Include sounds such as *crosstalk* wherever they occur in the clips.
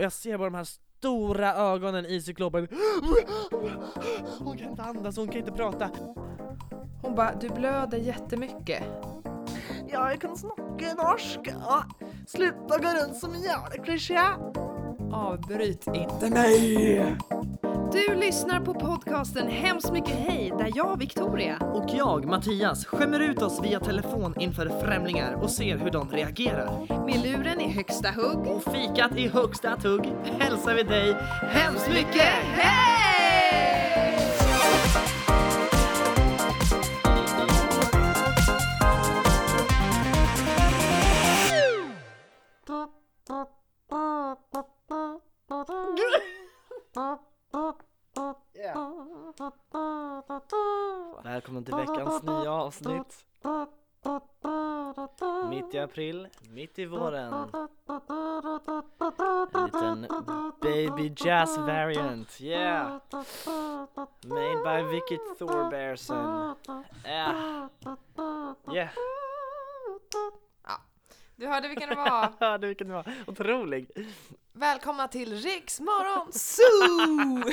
och jag ser bara de här stora ögonen i cyklopen. Hon kan inte andas, hon kan inte prata. Hon bara, du blöder jättemycket. Ja, jag kan snacka norska. Sluta gå runt som en jävla klyscha. Avbryt inte. Nej! Du lyssnar på podcasten Hemskt mycket hej där jag, Victoria, Och jag, Mattias, skämmer ut oss via telefon inför främlingar och ser hur de reagerar. med luren i högsta hugg. Och fikat i högsta tugg hälsar vi dig hemskt mycket hej! Välkommen till veckans nya avsnitt. Mitt i april, mitt i våren. En liten baby jazz variant, yeah! Made by Vicky Thorberson. Yeah. Yeah. Du hörde vilken det var. *laughs* Hörde vilken det var. Otrolig. Välkomna till Riks Morgon Zoo!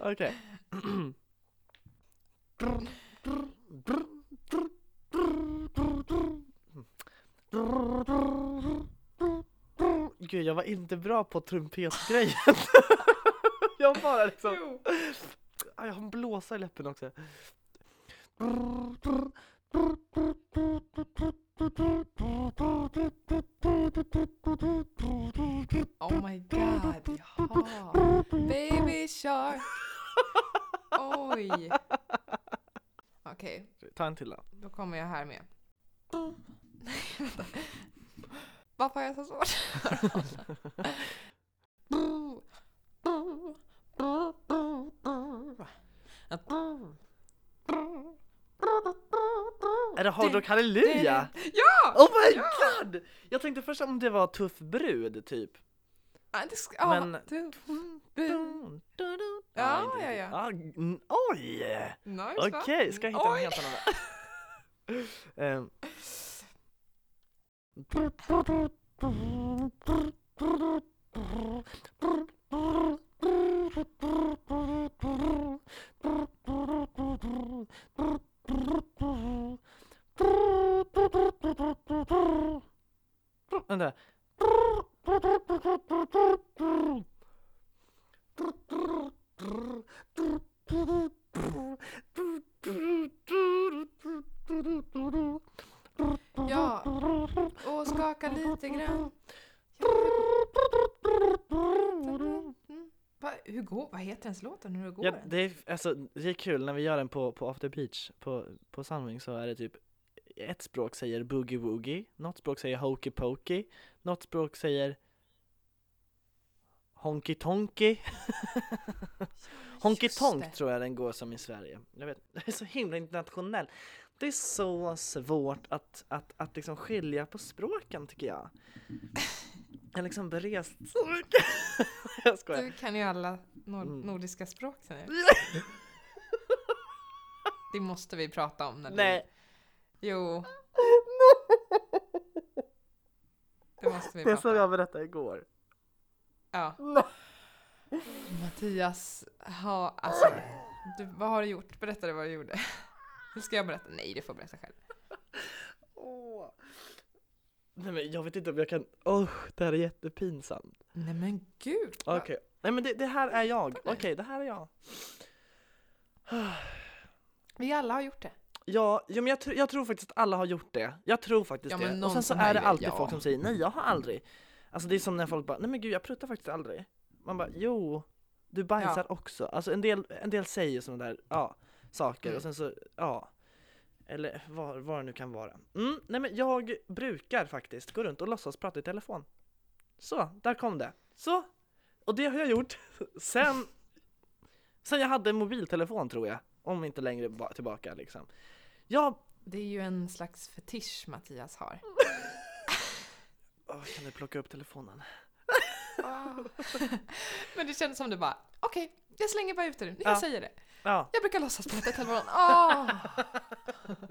*laughs* Okej. *clears throat* Gud, jag var inte bra på trumpetgrejen. *laughs* jag bara liksom... Jo. Ah, Jag har en blåsa i läppen också. Oh my god, jaha. Baby shark. *laughs* Oj. Okej, Ta en till då. då kommer jag här med. Nej, *laughs* vänta. Varför har jag så svårt? Är det Hard Rock Halleluja? Ja! Oh my god! Jag tänkte först om det var Tuff Brud typ. Det ska, Men- du- dun, dun. Ja, ja, ja. Ah, mm, oj! Nice, Okej, va? ska jag hitta Oj. en helt annan? *laughs* Ehm. Vänta. Ja, och skaka lite grann. Va, hur går, vad heter ens låten? Hur går Ja, den? det, är, alltså, det är kul när vi gör den på, på After Beach på, på Sunwing så är det typ ett språk säger boogie woogie, något språk säger hokey pokey, något språk säger honky tonky. *laughs* honky tonk tror jag den går som i Sverige. Jag vet, *laughs* det är så himla internationell. Det är så svårt att, att, att liksom skilja på språken tycker jag. Jag har liksom berest så mycket. *laughs* jag skojar. Du kan ju alla nor- Mm. nordiska språk ju. Det måste vi prata om när Nej. du... Jo. Det måste vi Det prata som om. jag berättade igår. Ja. Mattias, ha, alltså, du, vad har du gjort? Berätta det vad du gjorde. Eller ska jag berätta? Nej, du får berätta själv. Åh. Nej men jag vet inte om jag kan, oh, det här är jättepinsamt. Nej men gud! Okej, nej men det, det här är jag. Okej, det här är jag. Vi alla har gjort det. Ja, ja men jag, tr- jag tror faktiskt att alla har gjort det. Jag tror faktiskt Ja, det. Och sen så är det alltid ja. folk som säger nej, jag har aldrig. Alltså det är som när folk bara, nej men gud jag pruttar faktiskt aldrig. Man bara, jo, du bajsar också. Alltså en del, en del säger sådana där, ja, saker Mm. och sen så, ja. Eller vad, vad det nu kan vara. Mm, nej men jag brukar faktiskt gå runt och låtsas prata i telefon. Så, där kom det. Så, och det har jag gjort *laughs* sen, sen jag hade en mobiltelefon tror jag. Om inte längre ba- tillbaka liksom. Jag Det är ju en slags fetisch Mattias har. Åh, kan du plocka upp telefonen? Men det kändes som du bara, okej, jag slänger bara ut det nu. Jag Ja. säger det. Ja. Jag brukar låtsas prata i telefon. Åh! *laughs*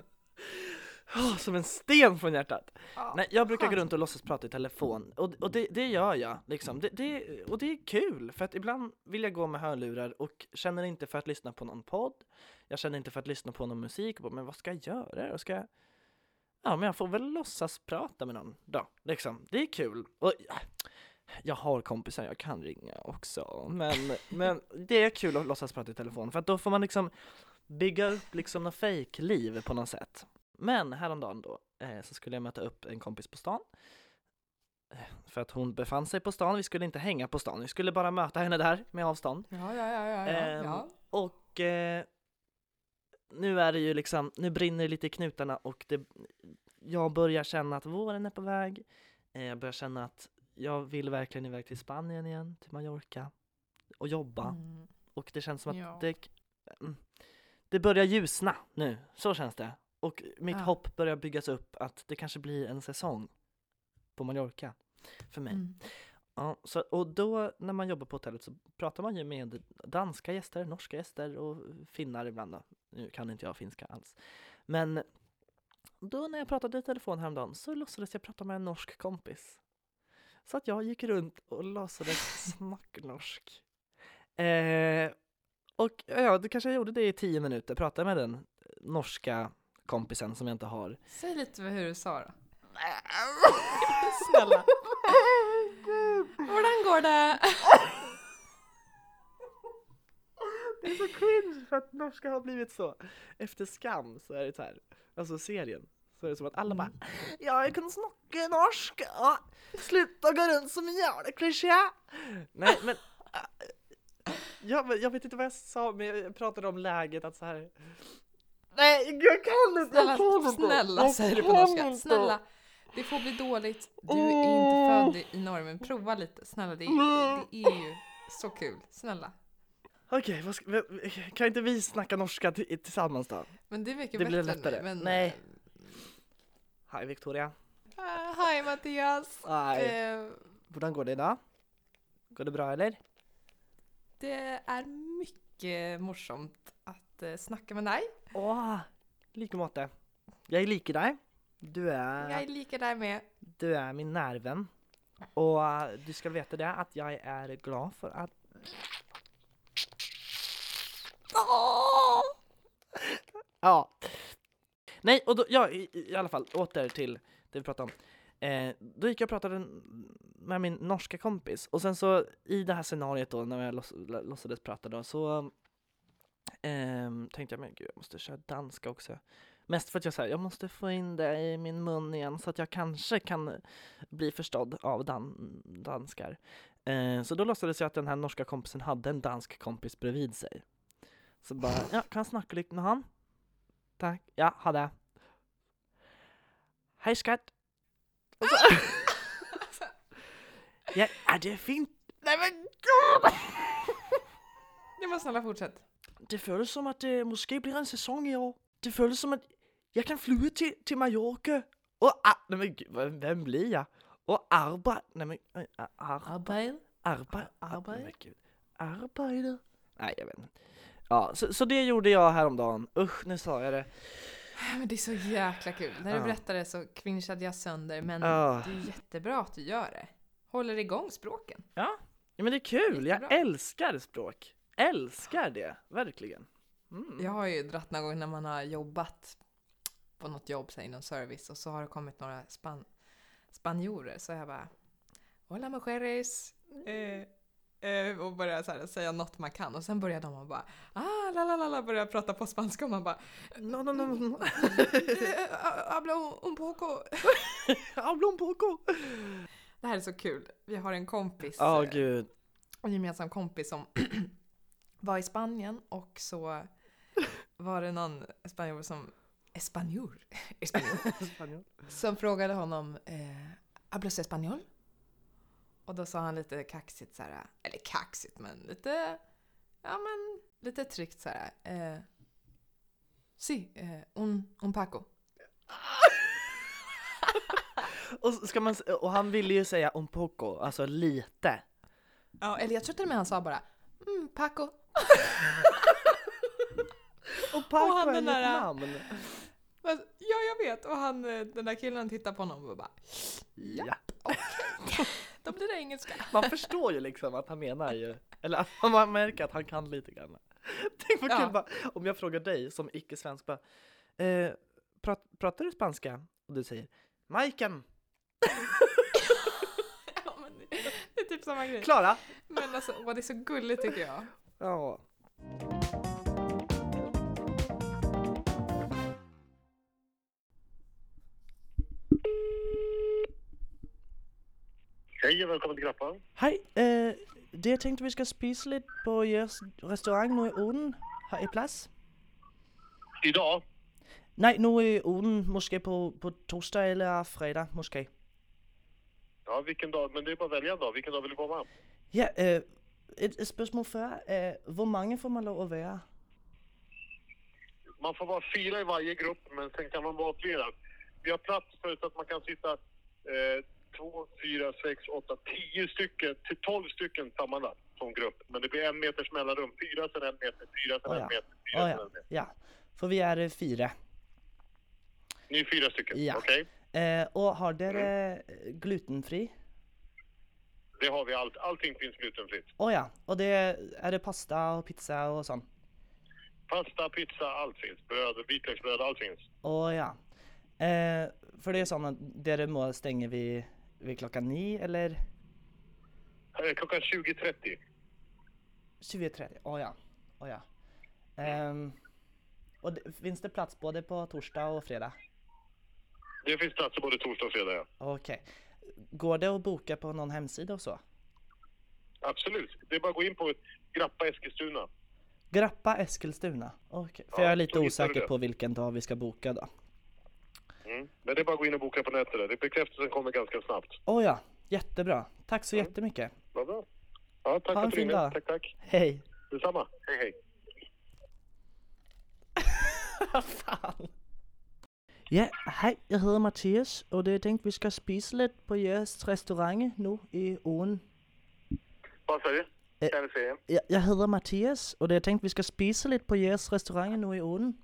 Åh, som en sten från hjärtat. Ja, Nej, jag brukar gå skönt. runt och låtsas prata i telefon och, och det, det gör jag liksom. Det, det, och det är kul för att ibland vill jag gå med hörlurar och känner inte för att lyssna på någon podd. Jag känner inte för att lyssna på någon musik. Men vad ska jag göra? Jag ska... Ja, men jag får väl låtsas prata med någon då, liksom. Det är kul. Och, ja, jag har kompisar jag kan ringa också, men, men det är kul att låtsas prata i telefon för att då får man liksom bygga upp liksom något fake-liv på något sätt. Men häromdagen då eh, så skulle jag möta upp en kompis på stan. Eh, För att hon befann sig på stan, vi skulle inte hänga på stan, vi skulle bara möta henne där med avstånd. Ja, ja, ja, ja, ja, Ehm, ja. Och eh, nu är det ju liksom, nu brinner det lite i knutarna och det, jag börjar känna att våren är på väg. Eh, jag börjar känna att jag vill verkligen iväg till Spanien igen, till Mallorca och jobba. Mm. Och det känns som att Ja. det, mm, det börjar ljusna nu, så känns det. Och mitt Ja. hopp börjar byggas upp att det kanske blir en säsong på Mallorca för mig. Mm. Ja, så, och då när man jobbar på hotellet så pratar man ju med danska gäster, norska gäster och finnar ibland då. Nu kan inte jag finska alls. Men då när jag pratade i telefon häromdagen så låtsades jag prata med en norsk kompis. Så att jag gick runt och låtsades *laughs* snacknorsk. Eh, och ja, det kanske jag gjorde det i tio minuter, pratade med den norska kompisen som jag inte har. Säg lite hur du sa då. *laughs* Snälla. *laughs* Hur går det? *laughs* Det är så cringe för att norska har blivit så. Efter Skam så är det så här, alltså serien, så är det som att alla bara Ja, jag kan snacka norsk, ja. Sluta gå runt som en jävla klyscha. Nej, men äh, jag, jag vet inte vad jag sa, men jag pratade om läget att så här. Nej, jag kan inte! Snälla, jag kan inte, snälla säger du på norska. Snälla. Det får bli dåligt. Du är inte född i- normen. Prova lite. Snälla, det är, det är ju så kul. Snälla. Okej, vad ska, kan inte vi snacka norska till- tillsammans då? Men det är mycket Det blir bättre lättare. nu. Men, Nej. Hej Victoria. Uh, Hej Mattias. Hej. Eh, Hvordan går det idag? Går det bra eller? det är mycket morsomt att eh, snacka med dig. Åh, like måte. Jeg liker deg. Du er, Jag är lika där med. du er min nærvenn. Og eh, du skal vite det at jeg er glad for at Ja. Nej, och då, ja, i, i alla fall, åter till det vi pratade om. Eh, då gick jag och pratade med min norska kompis och sen så i det här scenariot då när jag låts, låtsades prata då så ehm, tänkte jag men gud jag måste köra danska också. Mest för att jag säger jag måste få in det i min mun igen så att jag kanske kan bli förstådd av dan danskar. Eh, så då låtsades jag att den här norska kompisen hade en dansk kompis bredvid sig. Så bara, ja, kan jag snacka lite med han? Tack, ja, ha det. Hej skatt! Och så, *laughs* ja, är det fint? Nej men gud! *laughs* Jag måste snälla fortsätt. Det føles som at det måske bliver en sæson i år. Det føles som at jeg kan flyve til, til Mallorca. Og ah, nej, men, gud, hvem, hvem bliver jeg? Og arbejde. Nej, men, øh, ar. Arbejde? Nej, men gud. Arbejde. Nej, jag vet inte. Ja, så, så det gjorde jag häromdagen. Usch, nu sa jag det. Men det är så jäkla kul. När du Ja. berättade så cringeade jag sönder men Ja. det är jättebra att du gör det. Håller igång språken. Ja, ja men det är kul. Jag Jättebra. älskar språk. Älskar det, verkligen. Mm. Jag har ju dratt någon gång när man har jobbat på något jobb, säg inom service, och så har det kommit några span spanjorer, så jag bara Hola mujeres! Eh, eh, och börjar så här, säga något man kan och sen börjar de och bara ah, la la la la, börjar prata på spanska och man bara No, no, no, no. *laughs* habla un poco. *laughs* Habla un poco. Det här är så kul. Vi har en kompis, eh, gud. en gemensam kompis som *clears throat* var i Spanien och så var det någon spanjor som Espanjor? *laughs* Espanjor. Som frågade honom eh, ¿Hablas español? Och då sa han lite kaxigt så här, eller kaxigt men lite, ja men lite tryggt så här. Eh, sí, eh, un, un Paco. *laughs* Och, ska man, och han ville ju säga un poco, alltså lite. Ja, eller jag tror till och med han sa bara mm, Paco. *laughs* Och Paco han är ett namn. Ja, jag vet. Och han, eh, den där killen tittar på honom och bara Ja. *laughs* Då blir det engelska. Man förstår ju liksom att han menar ju, eller att man märker att han kan lite grann. *laughs* Tänk vad kul bara, om jag frågar dig som icke-svensk bara, eh, prat, pratar du spanska? Och du säger Majken! *laughs* Ja, men det, är typ samma grej. Klara! Men alltså, det är så gulligt tycker jag. Ja. Hej och välkommen till Grappan. Hej, eh, det jeg tenkte vi skal spise litt på jeres restaurant nå i Oden. Har I plads? Idag? Nej, nu i Oden, måske på, på torsdag eller fredag, måske. Ja, vilken dag? Men det är bara att välja en dag. Vilken dag vill du komma? Ja, øh, et, et spørgsmål før. Øh, hvor mange får man lov at være? Man får vara fyra i varje grupp, men sen kan man vara flera. Vi har plats för så att man kan sitta eh, två, fyra, sex, åtta, tio stycken till tolv stycken sammanlagt som grupp. Men det blir en meters mellanrum. Fyra, sen en meter, fyra, sen Åh en ja. meter, fyra, Åh sen ja, en meter. ja. For vi er øh, fire. Ni är fyra stycken, Ja. okej? Eh, og har dere øh, glutenfri? Det har vi allt. Allting finns glutenfritt. Å ja. Og det er det pasta og pizza og sånn? Pasta, pizza, allt finns. Bröd, vitlöksbröd, allt finns. Å ja. Eh, for det er sånn at dere må stenge ved, ved klokka ni, eller Eh, Klockan 20.30. 20.30? Å ja. Å ja. Og det, finns det plats både på torsdag og fredag? Det finns platser både torsdag och fredag, ja. Okej. Går det att boka på någon hemsida och så? Absolut. Det är bara att gå in på Grappa Eskilstuna. Grappa Eskilstuna? Okej. För Ja, jag är lite osäker på vilken dag vi ska boka då. Mm. Men det är bara att gå in och boka på nätet. där. Det Bekräftelsen kommer ganska snabbt. Oh ja, jättebra. Tack så jättemycket. Vad bra. Ja, tack Ha en för fin du ringde. dag. Tack, tack. Hej. Detsamma. Hej, hej. *laughs* Fan. Ja, hej, jeg hedder Mathias, og det er tænkt, vi skal spise lidt på jeres restaurant nu i ugen. Vad sa du? Kan du igen? Jeg, jeg hedder Mathias, og det er tænkt, vi skal spise lidt på jeres restaurant nu i ugen.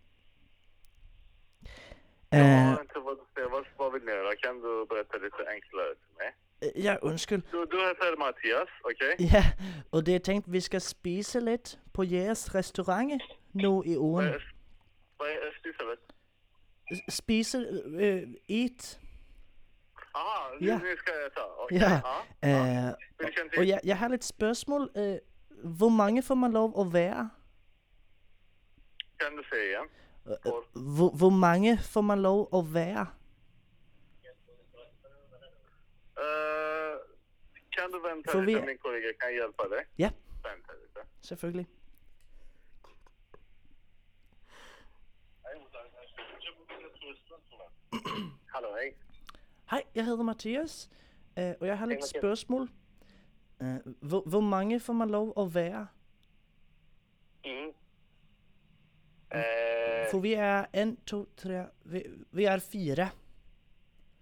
Jag Eh, har inte vad du säger. Vad, vill ni göra? Kan du berätta lite enklare för mig? øh, ja, undskyld. Du, du heter Mattias, okej? *laughs* Ja, og det er tænkt, vi skal spise lidt på jeres restaurant nu i Vad är- Vad är östhuset? Spise, øh, eat. Aha, Ja. nu ska jag ta. Okej. Ja. ja. Og till? jeg, jeg har lidt spørgsmål. Øh, hvor mange får man lov at være? Kan du säga igen? Øh, Hvor, hvor mange får man lov at være? Eh, kan du vänta Får lite? vi- Min kollega kan hjälpa dig. Ja, Vänta lite. selvfølgelig. Hallå, hej. Hej, jeg hedder Mathias, øh, og jeg har lidt Mathias. spørgsmål. Øh, hvor, hvor mange får man lov at være? Mm. Eh, For vi er en, to, tre, vi, vi er fire.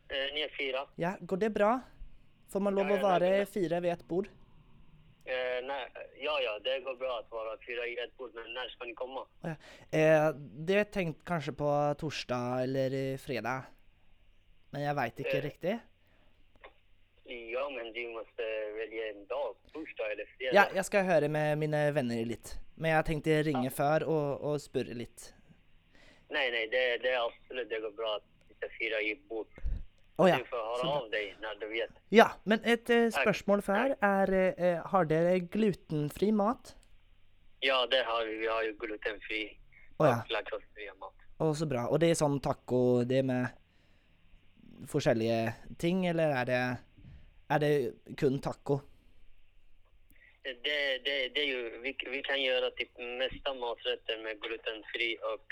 eh, ni är fyra. Ja, går det bra? Får man lov Ja, att ja, vara det- fyra vid ett bord? Eh, nej, ja, ja, det går bra att vara fyra i ett bord, men när ska ni komma? Ja. Eh, det är tänkt kanske på torsdag eller fredag. Men jag vet inte Eh. riktigt. Ja, men du måste välja en dag, torsdag eller fredag. Ja, jag ska höra med mina vänner lite. Men jag tänkte ringa för och, och spurra lite. Nej, nej, det, det är absolut, det går bra att sitta fyra i bord. Oh, ja. Du får höra av dig när du vet. ja, men ett eh, spörsmål för är, eh, har dere glutenfri mat? Ja, det har vi. Vi har ju glutenfri Oh, ja. och laktosfri mat. Och så bra. Och det är sån taco, det är med olika ting eller är det, är det kun taco? Det, det, det är ju, vi, vi kan göra typ mesta maträtter med glutenfri och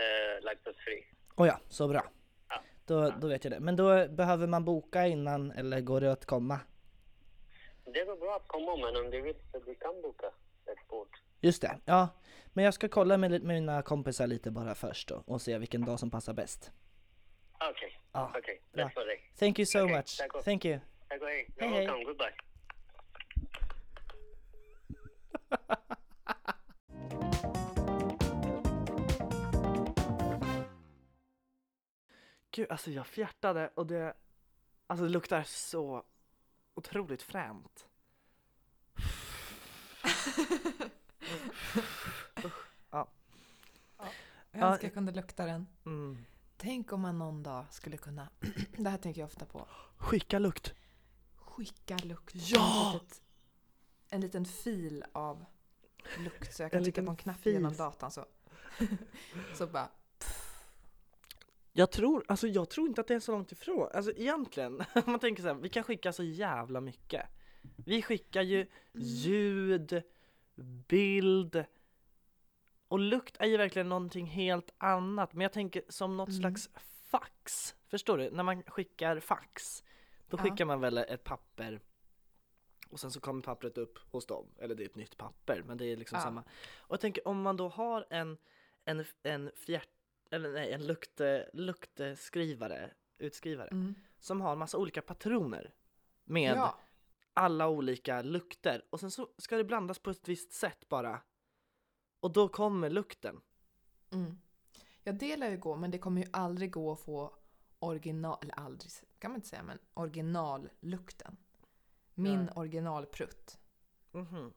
eh, laktosfri. Oh ja, så bra. Ja. Då, då vet jag det. Men då behöver man boka innan eller går det att komma? Det går bra att komma, men om du vill så du kan boka ett bord. Just det, ja. Men jag ska kolla med, med mina kompisar lite bara först då och se vilken dag som passar bäst. Okej, Ja, okej. bra. Tack för dig. Thank you so Okej, much. Thank you. Tack och hej. Hej, You're hej. welcome. Goodbye. *laughs* gud, alltså jag fjärtade och det, alltså det luktar så otroligt fränt. *laughs* Jag Ja. önskar jag kunde lukta den. Mm. Tänk om man någon dag skulle kunna, *clears throat* det här tänker jag ofta på, Skicka lukt. Skicka lukt. Ja! En, litet, en liten fil av lukt så jag kan trycka på en knapp fil. genom datan så. *laughs* så bara, Jag tror, alltså jag tror inte att det är så långt ifrån. Alltså egentligen, *laughs* om man tänker så här, vi kan skicka så jävla mycket. Vi skickar ju ljud, bild och lukt är ju verkligen någonting helt annat. Men jag tänker som något Mm. slags fax. Förstår du? När man skickar fax, då Ja. skickar man väl ett papper och sen så kommer pappret upp hos dem. Eller det är ett nytt papper, men det är liksom Ja. samma. Och jag tänker om man då har en, en, en fjärt, eller nej, en lukte, lukteskrivare, utskrivare, mm. som har massa olika patroner med ja, alla olika lukter och sen så ska det blandas på ett visst sätt bara. Och då kommer lukten. mm. ja, det lär ju gå men det kommer ju aldrig gå att få original, eller aldrig kan man inte säga, men originallukten. Min Ja. originalprutt. Mhm.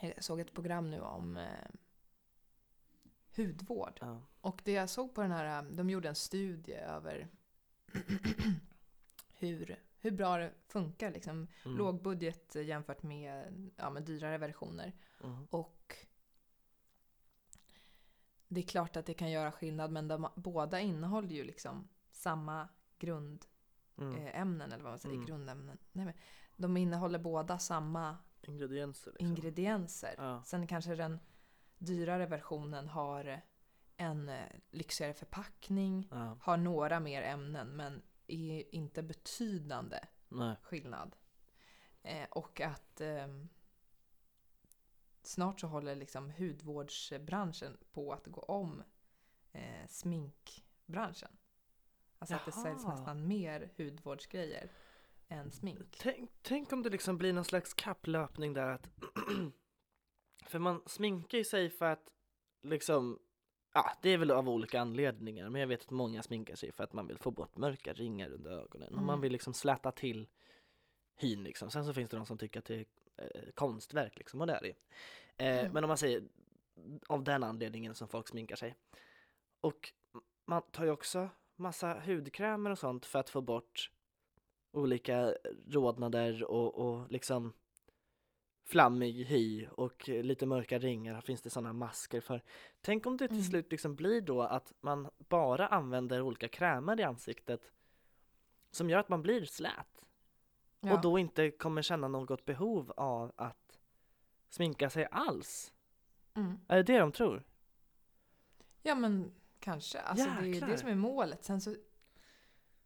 Jag såg ett program nu om eh, hudvård. Ja. Och det jag såg på den här, de gjorde en studie över *clears throat* hur, hur bra det funkar, liksom Mm. lågbudget jämfört med, ja, med dyrare versioner. Mm. Och det är klart att det kan göra skillnad, men de, båda innehåller ju liksom samma grundämnen, Mm. eh, eller vad man säger, Mm. grundämnen. Nej, men de innehåller båda samma Ingredienser liksom. ingredienser. Ja. Sen kanske den dyrare versionen har en eh, lyxigare förpackning, Ja. har några mer ämnen men är inte betydande Nej. skillnad. Eh, och att ehm, snart så håller liksom hudvårdsbranschen på att gå om eh, sminkbranschen. Alltså att det säljs Jaha. nästan mer hudvårdsgrejer än smink. Tänk, tänk om det liksom blir någon slags kapplöpning där att *clears throat* För man sminkar ju sig för att liksom Ja, det är väl av olika anledningar men jag vet att många sminkar sig för att man vill få bort mörka ringar under ögonen och man Mm. vill liksom släta till hyn liksom. Sen så finns det de som tycker att det är eh, konstverk liksom och det är det ju. eh, Mm. Men om man säger av den anledningen som folk sminkar sig. Och man tar ju också massa hudkrämer och sånt för att få bort olika rodnader och, och liksom flammig hy och lite mörka ringar finns det sådana masker för. Tänk om det till Mm. slut liksom blir då att man bara använder olika krämer i ansiktet som gör att man blir slät Ja. och då inte kommer känna något behov av att sminka sig alls. Mm. Är det det de tror? Ja men kanske. Alltså det är ju Jäklar. det som är målet. Sen så,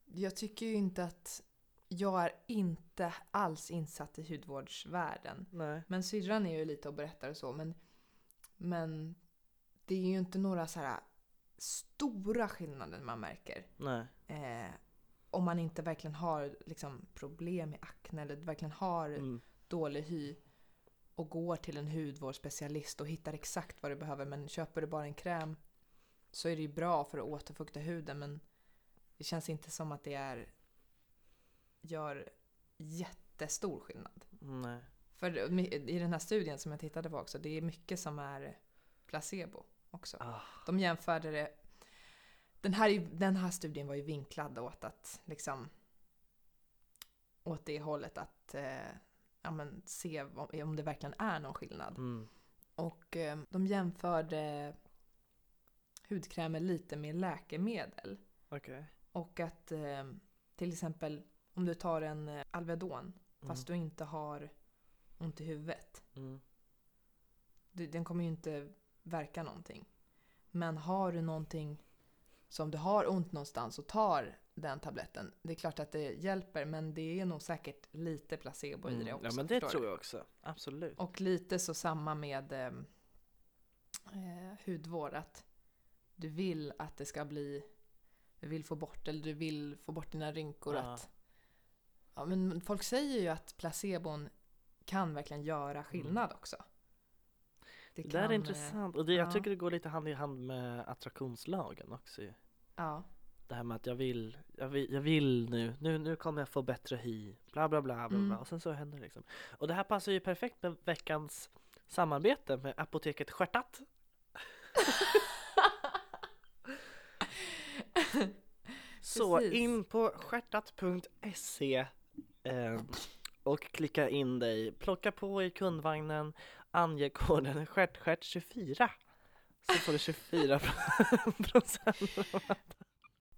jag tycker ju inte att jag är inte alls insatt i hudvårdsvärlden. Nej. Men syrran är ju lite och berättar och så. Men, men det är ju inte några så här stora skillnader man märker. Nej. Eh, om man inte verkligen har liksom, problem med akne eller verkligen har Mm. dålig hy och går till en hudvårdsspecialist och hittar exakt vad du behöver men köper du bara en kräm så är det ju bra för att återfukta huden men det känns inte som att det är gör jättestor skillnad. Nej. För i den här studien som jag tittade på också, det är mycket som är placebo också. Ah. De jämförde det den här, den här studien var ju vinklad åt att liksom åt det hållet att eh, ja, men, se om, om det verkligen är någon skillnad. Mm. Och eh, de jämförde hudkrämer lite med läkemedel. Okej. Och att eh, till exempel om du tar en eh, Alvedon fast du inte har ont i huvudet. Mm. Du, den kommer ju inte verka någonting. Men har du någonting som du har ont någonstans och tar den tabletten. Det är klart att det hjälper men det är nog säkert lite placebo i det Mm. också. Ja men det tror jag också. Absolut. Och lite så samma med eh, eh, hudvård. Att du vill att det ska bli... Du vill få bort, eller du vill få bort dina rynkor. Ja. Att, ja, men folk säger ju att placebon kan verkligen göra skillnad också. Det, Det där är eh, intressant och det, jag ja. tycker det går lite hand i hand med attraktionslagen också. Ja. Det här med att jag vill, jag vill, jag vill nu, nu, nu kommer jag få bättre hy, bla bla bla bla, bla. Mm. och sen så händer det liksom. Och det här passar ju perfekt med veckans samarbete med apoteket Stjärtat. *laughs* Så in på stjärtat.se eh, och klicka in dig, plocka på i kundvagnen, ange koden stjärtstjärt24 så får du 24 *laughs* procent.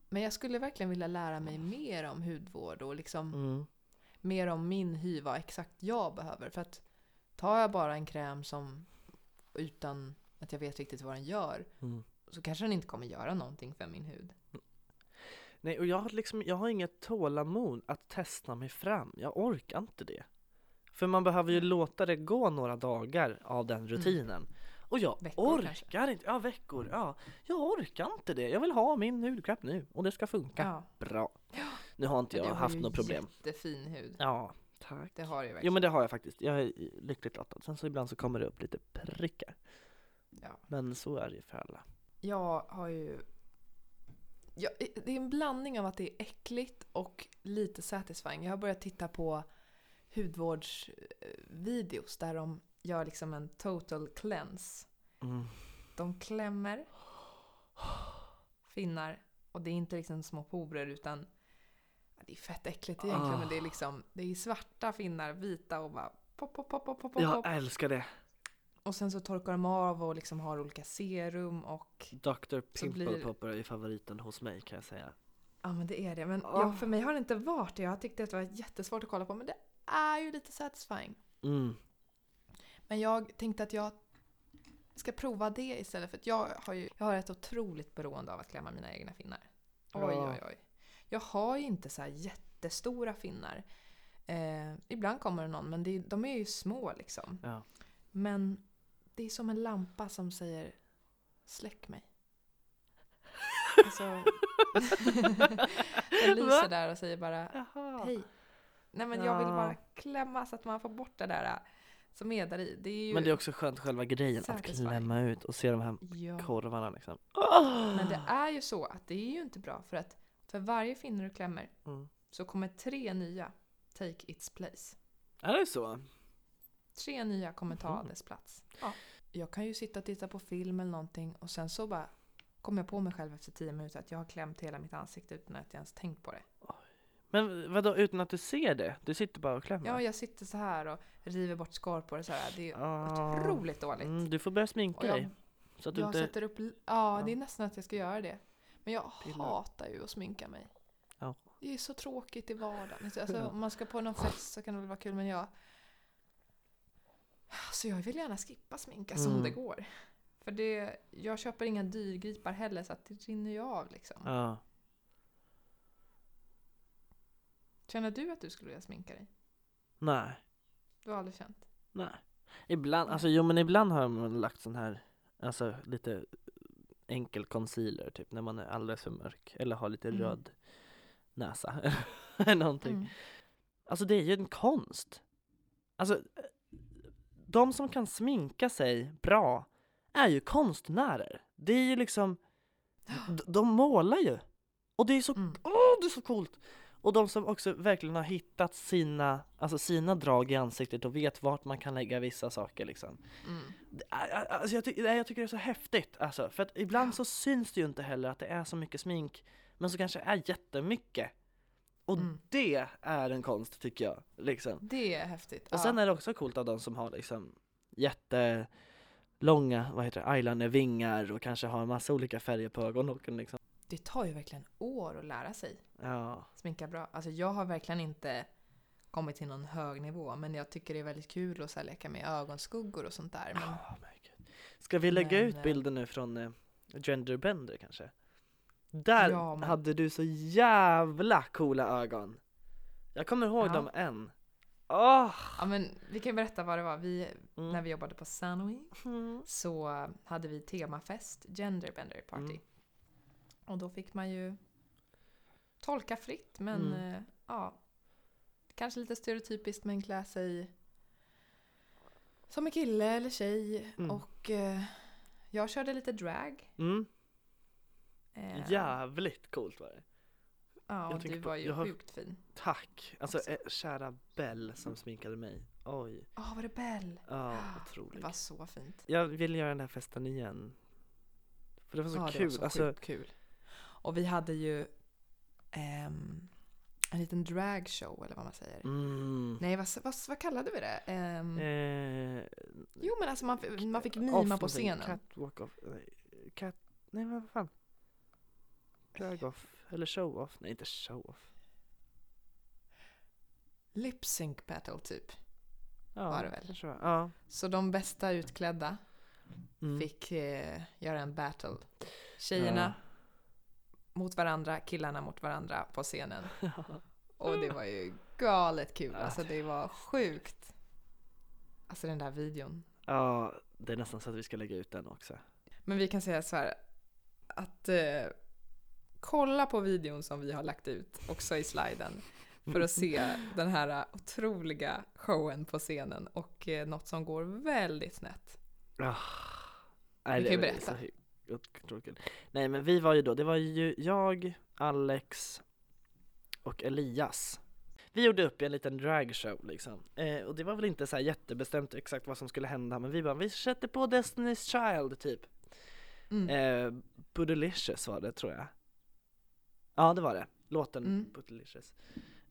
Men jag skulle verkligen vilja lära mig mer om hudvård och liksom Mm. mer om min hy, vad exakt jag behöver. För att tar jag bara en kräm som utan att jag vet riktigt vad den gör Mm. så kanske den inte kommer göra någonting för min hud. Nej, och jag har liksom, jag har inget tålamod att testa mig fram. Jag orkar inte det. För man behöver ju låta det gå några dagar av den rutinen. Och jag Veckor orkar kanske. inte, ja veckor, ja. Jag orkar inte det. Jag vill ha min hudkräm nu och det ska funka. Ja. Bra. Nu har inte jag du har haft något problem. Jättefin hud. Ja, tack. Det har du ju Jo verkligen. men det har jag faktiskt. Jag är lyckligt lottad. Sen så ibland så kommer det upp lite prickar. Ja. Men så är det ju för alla. Jag har ju... Ja, det är en blandning av att det är äckligt och lite satisfying. Jag har börjat titta på hudvårdsvideos där de gör liksom en total cleanse. Mm. De klämmer finnar och det är inte liksom små porer utan det är fett äckligt egentligen Ah. men det är liksom det är svarta finnar, vita och bara pop, pop, pop, pop, pop, pop. Jag älskar det. Och sen så torkar de av och liksom har olika serum och Dr. Så blir- Pimple Popper är favoriten hos mig kan jag säga. Ja men det är det. Men Ah. ja, för mig har det inte varit det. Jag tyckte att det var jättesvårt att kolla på men det är ju lite satisfying. Mm. Men jag tänkte att jag ska prova det istället för att jag har ju jag har ett otroligt beroende av att klämma mina egna finnar. Oj oj oj. Jag har ju inte så här jättestora finnar. Eh, ibland kommer det någon men det, de är ju små liksom. Ja. Men det är som en lampa som säger släck mig. Alltså, den *laughs* lyser Va? där och säger bara Jaha. hej. Nej men jag vill bara klämma så att man får bort det där äh, som är där i. Det är ju... Men det är också skönt själva grejen att klämma ut och se de här ja. korvarna liksom. Men det är ju så att det är ju inte bra för att för varje finne du klämmer Mm. så kommer tre nya take its place. Är det så? Tre nya kommer ta Mhm. dess plats. Ja. Jag kan ju sitta och titta på film eller någonting och sen så bara kommer jag på mig själv efter tio minuter att jag har klämt hela mitt ansikte utan att jag ens tänkt på det. Men vadå utan att du ser det? Du sitter bara och klämmer? Ja, jag sitter så här och river bort skorpor och så här. Det är Ah. otroligt dåligt. Mm, du får börja sminka jag- dig. Så att du Jag inte... sätter upp... Ja, Ja. det är nästan att jag ska göra det. Men jag Pillar. hatar ju att sminka mig. Ja. Det är så tråkigt i vardagen. Alltså, Ja. om man ska på någon fest så kan det väl vara kul, men jag... Så jag vill gärna skippa sminka som Mm. det går. För det, jag köper inga dyrgripar heller så att det rinner ju av liksom. Ja. Känner du att du skulle vilja sminka dig? Nej. Du har aldrig känt? Nej. Ibland, alltså jo men ibland har man lagt sån här, alltså lite enkel concealer typ när man är alldeles för mörk eller har lite Mm. röd näsa *laughs* eller någonting. Mm. Alltså det är ju en konst. Alltså de som kan sminka sig bra är ju konstnärer. Det är ju liksom, *gasps* de målar ju. Och det är så, Mm. åh det är så coolt! Och de som också verkligen har hittat sina, alltså sina drag i ansiktet och vet vart man kan lägga vissa saker liksom. Mm. Alltså jag, ty- jag tycker det är så häftigt alltså, för att ibland Ja. så syns det ju inte heller att det är så mycket smink, men så kanske det är jättemycket. Och Mm. det är en konst tycker jag. Liksom. Det är häftigt. Och sen är det också coolt av de som har liksom jättelånga, vad heter det, eyelinervingar och kanske har massa olika färger på ögonlocken liksom. Det tar ju verkligen år att lära sig. Ja. sminka bra. Alltså jag har verkligen inte kommit till någon hög nivå men jag tycker det är väldigt kul att så här, leka med ögonskuggor och sånt där. Men Oh my God. Ska vi lägga Men, ut eh, bilder nu från eh, Genderbender kanske? Där Ja, men- hade du så jävla coola ögon. Jag kommer ihåg Ja. dem än. Åh! ja, men vi kan berätta vad det var. Vi, Mm. När vi jobbade på Sanofi Mm. så hade vi temafest, Genderbender Party. Mm. Och då fick man ju tolka fritt men Mm. eh, ja. Kanske lite stereotypiskt men klä sig som en kille eller tjej. Mm. Och eh, jag körde lite drag. Mm. Eh, Jävligt coolt var det. Ja, jag du på- var ju har- sjukt fin. Tack! Alltså Alltså. kära Bell som sminkade mig. Oj. Ja, var det Bell? Ja, Det otroligt. var så fint. Jag vill göra den här festen igen. För det var så ja, kul. det var så alltså, sjukt kul. Och vi hade ju ehm, en liten dragshow eller vad man säger. mm, Nej, vad, vad, vad kallade vi det? Ehm, eh, jo, men alltså man, man fick mima på scenen. Catwalk off. Nej, cat... Nej, vad fan? Drag off. Eller show off. Nej, inte show off. Lip sync battle typ. Ja, Var det väl? var. Ja. Så de bästa utklädda Mm. fick eh, göra en battle. Tjejerna mot varandra, killarna mot varandra på scenen. *laughs* Och det var ju galet kul. Alltså det var sjukt. Alltså den där videon. Ja, det är nästan så att vi ska lägga ut den också. Men vi kan säga så här att eh, kolla på videon som vi har lagt ut också i sliden för att se *laughs* den här otroliga showen på scenen och eh, något som går väldigt snett. Ah. Du kan ju berätta. Otroligt kul. Nej men vi var ju då, det var ju jag, Alex och Elias. Vi gjorde upp i en liten dragshow liksom. Eh, och det var väl inte så jättebestämt exakt vad som skulle hända men vi bara, vi sätter på Destiny's Child typ. Mm. Eh, Bootylicious var det tror jag. Ja det var det, låten Mm. Bootylicious.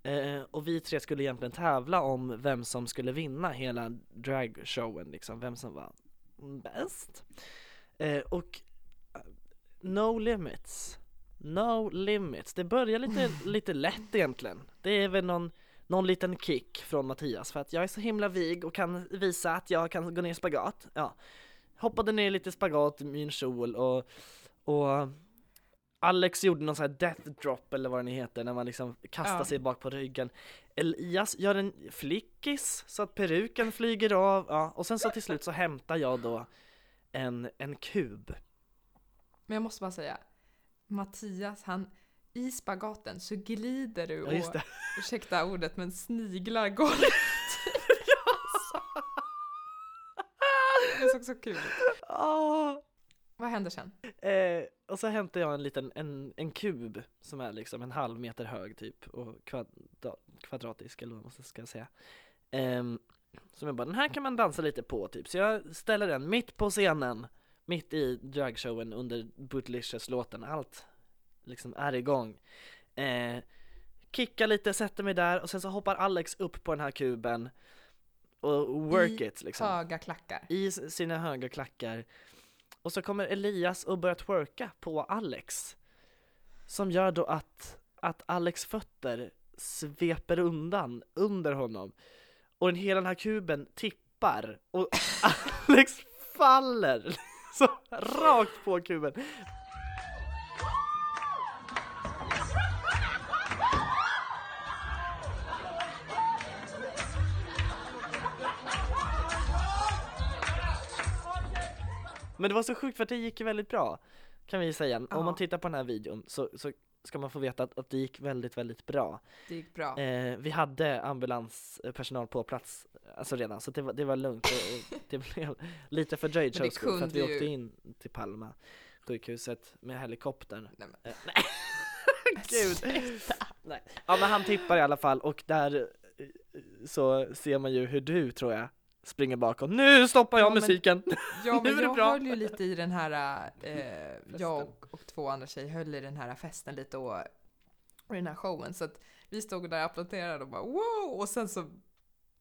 Eh, och vi tre skulle egentligen tävla om vem som skulle vinna hela dragshowen liksom, vem som var bäst. Eh, och No Limits, No Limits, det börjar lite, *sighs* lite lätt egentligen. Det är väl någon, någon liten kick från Mattias för att jag är så himla vig och kan visa att jag kan gå ner i spagat. Ja. Hoppade ner lite spagat i min kjol och, och Alex gjorde någon sån här death drop eller vad den heter när man liksom kastar Ja. sig bak på ryggen. Elias gör en flickis så att peruken flyger av, ja, och sen så till slut så hämtar jag då en, en kub. Men jag måste bara säga, Mattias, han i spagaten så glider du Ja, och, det. *laughs* ursäkta ordet, men sniglar golvet. *laughs* Det såg så kul ut. Ah. Vad händer sen? Eh, och så hämtar jag en liten en, en kub som är liksom en halv meter hög typ och kvadra, kvadratisk eller vad man ska säga. Ehm, som jag bara, den här kan man dansa lite på typ. Så jag ställer den mitt på scenen, mitt i dragshowen under Bootylicious-låten. Allt liksom är igång. Eh, kickar lite, sätter mig där och sen så hoppar Alex upp på den här kuben och work I it liksom Höga klackar. i sina höga klackar. Och så kommer Elias och börjar twerka på Alex. Som gör då att, att Alex fötter sveper undan under honom. Och den, hela den här kuben tippar och *laughs* Alex faller så rakt på kuben. Men det var så sjukt för det gick väldigt bra kan vi säga. Om Ja. man tittar på den här videon så, så ska man få veta att, att det gick väldigt, väldigt bra. Det gick bra. Eh, vi hade ambulanspersonal på plats alltså redan så det var, det var lugnt och, *laughs* och det blev lite fördröjd showschool för att vi kunde åkte ju- in till Palma sjukhuset med helikoptern. Nej, men- Eh, nej. *laughs* *laughs* Gud. Nej. Ja men han tippar i alla fall och där eh, så ser man ju hur du tror jag springer bakom. Nu stoppar jag Ja, men- musiken! *laughs* Ja, Nu men är det jag bra. höll ju lite i den här, eh, jag och, och två andra tjejer höll i den här festen lite och, och den här showen. Så att vi stod där och applåderade och bara wow! Och sen så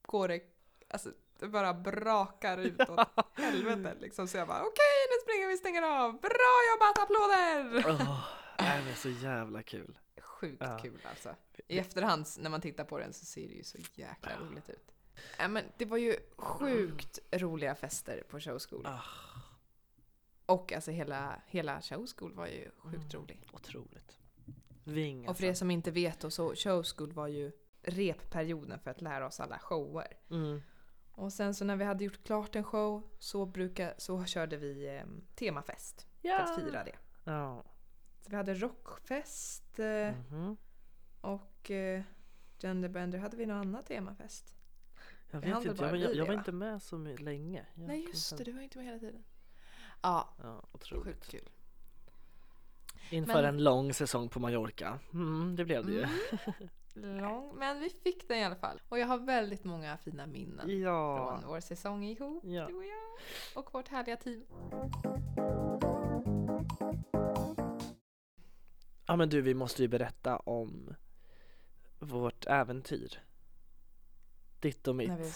går det, alltså det bara brakar ut åt *laughs* helvete liksom. Så jag bara okej, nu springer vi, stänger av. Bra jobbat, applåder! Åh, det är så jävla kul. Sjukt Ja. kul alltså. I efterhand när man tittar på den så ser det ju så jäkla roligt ut. Ja, men det var ju sjukt roliga fester på Show School. Ah. Och alltså hela, hela Show School var ju sjukt Mm. rolig. Otroligt. Ving Och för er som inte vet då, så Show School var ju repperioden för att lära oss alla shower. mm. Och sen så när vi hade gjort klart en show så, brukar, så körde vi eh, temafest för att fira det. Ja. Så vi hade rockfest eh, Mhm. och eh, genderbender. Hade vi någon annan temafest? Jag vet inte, jag, jag, jag var va? inte med så länge. Jag Nej just det, du var inte med hela tiden. Ja, Ja, otroligt. sjukt kul. Inför Men- en lång säsong på Mallorca. Mm, det blev det ju. Mm. *laughs* Lång, men vi fick den i alla fall. Och jag har väldigt många fina minnen Ja. från vår säsong ihop, Ja. du och jag. Och vårt härliga team. ja men du, vi måste ju berätta om vårt äventyr. Ditt och mitt. När vi,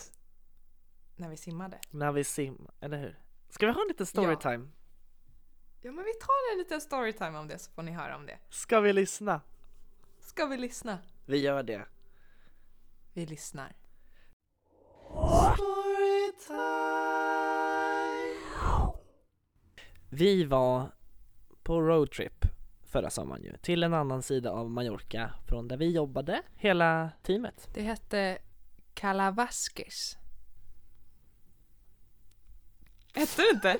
när vi simmade. När vi simmar, eller hur? Ska vi ha en liten storytime? Ja men vi tar en liten storytime om det så får ni höra om det. Ska vi lyssna? Ska vi lyssna? Vi gör det. Vi lyssnar. Vi var på roadtrip förra sommaren ju, till en annan sida av Mallorca från där vi jobbade, hela teamet. Det hette Calavaskes. Hette det inte?